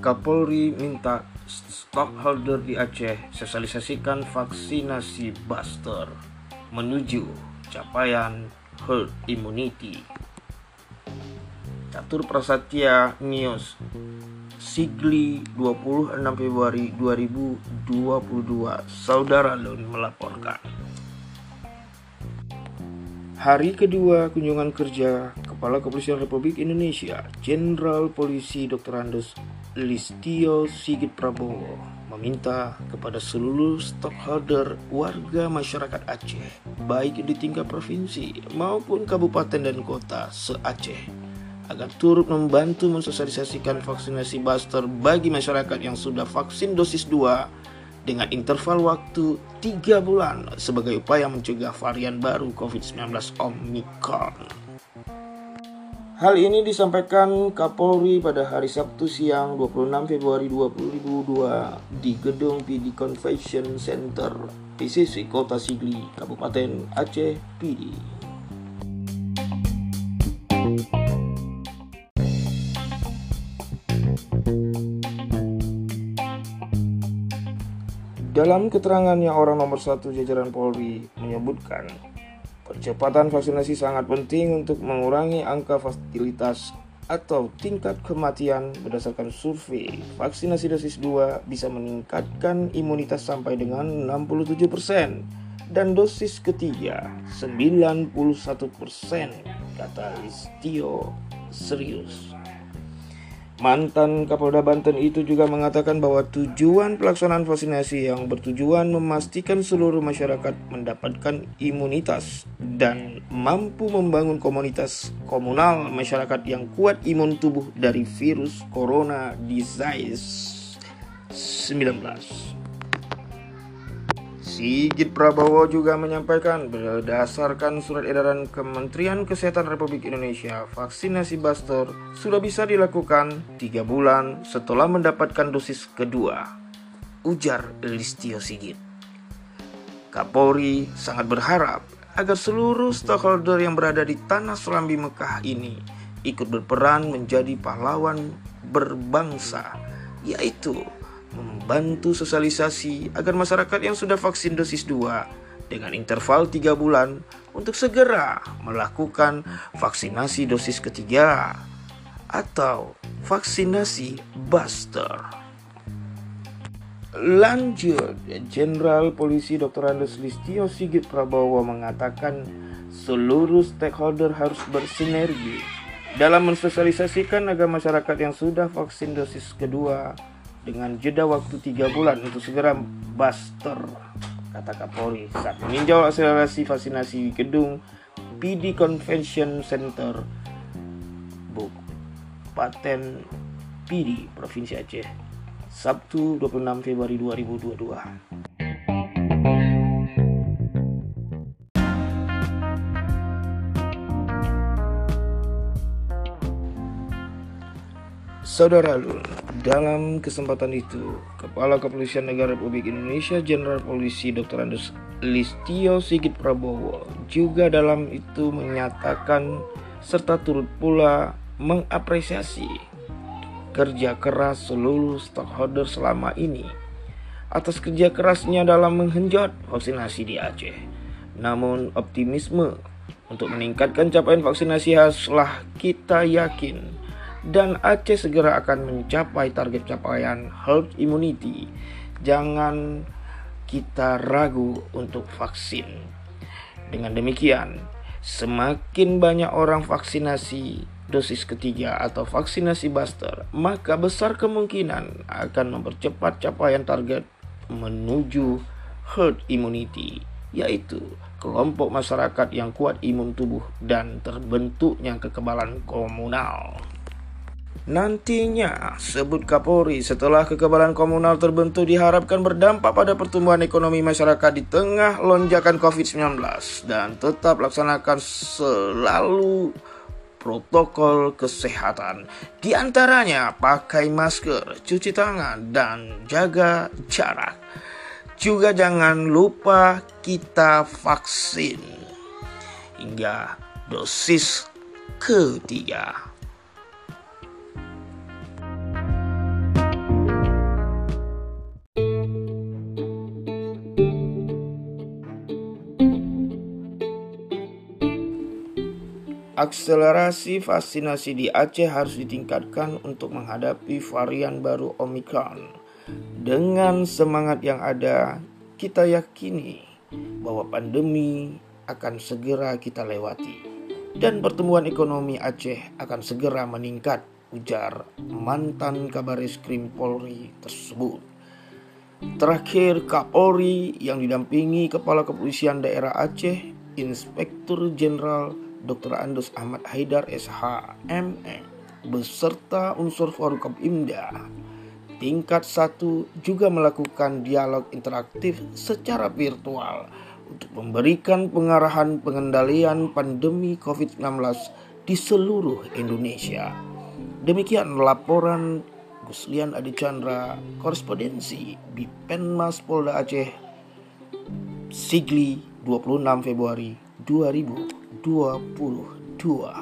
Kapolri minta stockholder di Aceh sosialisasikan vaksinasi booster menuju capaian herd immunity. Catur Prasetya News Sigli 26 Februari 2022 Saudara Lun melaporkan Hari kedua kunjungan kerja Kepala Kepolisian Republik Indonesia Jenderal Polisi Dr. Andes Listio Sigit Prabowo meminta kepada seluruh stockholder warga masyarakat Aceh baik di tingkat provinsi maupun kabupaten dan kota se-Aceh agar turut membantu mensosialisasikan vaksinasi booster bagi masyarakat yang sudah vaksin dosis 2 dengan interval waktu 3 bulan sebagai upaya mencegah varian baru COVID-19 Omicron. Hal ini disampaikan Kapolri pada hari Sabtu siang 26 Februari 2022 di Gedung PD Convention Center PCC Kota Sigli, Kabupaten Aceh PD. Dalam keterangannya orang nomor satu jajaran Polri menyebutkan percepatan vaksinasi sangat penting untuk mengurangi angka fatalitas atau tingkat kematian berdasarkan survei vaksinasi dosis 2 bisa meningkatkan imunitas sampai dengan 67% dan dosis ketiga 91% kata Listio serius. Mantan Kapolda Banten itu juga mengatakan bahwa tujuan pelaksanaan vaksinasi yang bertujuan memastikan seluruh masyarakat mendapatkan imunitas dan mampu membangun komunitas komunal masyarakat yang kuat imun tubuh dari virus corona disease 19. Sigit Prabowo juga menyampaikan berdasarkan surat edaran Kementerian Kesehatan Republik Indonesia, vaksinasi booster sudah bisa dilakukan 3 bulan setelah mendapatkan dosis kedua. Ujar Listio Sigit. Kapolri sangat berharap agar seluruh stakeholder yang berada di tanah Serambi Mekah ini ikut berperan menjadi pahlawan berbangsa, yaitu membantu sosialisasi agar masyarakat yang sudah vaksin dosis 2 dengan interval 3 bulan untuk segera melakukan vaksinasi dosis ketiga atau vaksinasi booster. Lanjut, Jenderal Polisi Dr. Andes Listio Sigit Prabowo mengatakan seluruh stakeholder harus bersinergi dalam mensosialisasikan agar masyarakat yang sudah vaksin dosis kedua dengan jeda waktu tiga bulan untuk segera booster kata Kapolri. Saat meninjau akselerasi vaksinasi gedung PD Convention Center Paten PD Provinsi Aceh Sabtu 26 Februari 2022 Saudara Lul, dalam kesempatan itu, Kepala Kepolisian Negara Republik Indonesia Jenderal Polisi Dr. Andes Listio Sigit Prabowo juga dalam itu menyatakan serta turut pula mengapresiasi kerja keras seluruh stakeholder selama ini atas kerja kerasnya dalam menghenjot vaksinasi di Aceh. Namun optimisme untuk meningkatkan capaian vaksinasi haruslah kita yakin dan Aceh segera akan mencapai target capaian herd immunity. Jangan kita ragu untuk vaksin. Dengan demikian, semakin banyak orang vaksinasi dosis ketiga atau vaksinasi booster, maka besar kemungkinan akan mempercepat capaian target menuju herd immunity, yaitu kelompok masyarakat yang kuat imun tubuh dan terbentuknya kekebalan komunal. Nantinya, sebut Kapolri setelah kekebalan komunal terbentuk diharapkan berdampak pada pertumbuhan ekonomi masyarakat di tengah lonjakan COVID-19 dan tetap laksanakan selalu protokol kesehatan. Di antaranya pakai masker, cuci tangan, dan jaga jarak. Juga jangan lupa kita vaksin hingga dosis ketiga. Akselerasi vaksinasi di Aceh harus ditingkatkan untuk menghadapi varian baru Omikron. Dengan semangat yang ada, kita yakini bahwa pandemi akan segera kita lewati dan pertumbuhan ekonomi Aceh akan segera meningkat, ujar mantan Kabar Eskrim Polri tersebut. Terakhir, Kapolri yang didampingi Kepala Kepolisian Daerah Aceh, Inspektur Jenderal Dr. Andus Ahmad Haidar SHMM beserta unsur Forum Imda tingkat 1 juga melakukan dialog interaktif secara virtual untuk memberikan pengarahan pengendalian pandemi COVID-19 di seluruh Indonesia. Demikian laporan Guslian Adi Chandra, korespondensi Bipenmas Polda Aceh, Sigli 26 Februari 2022.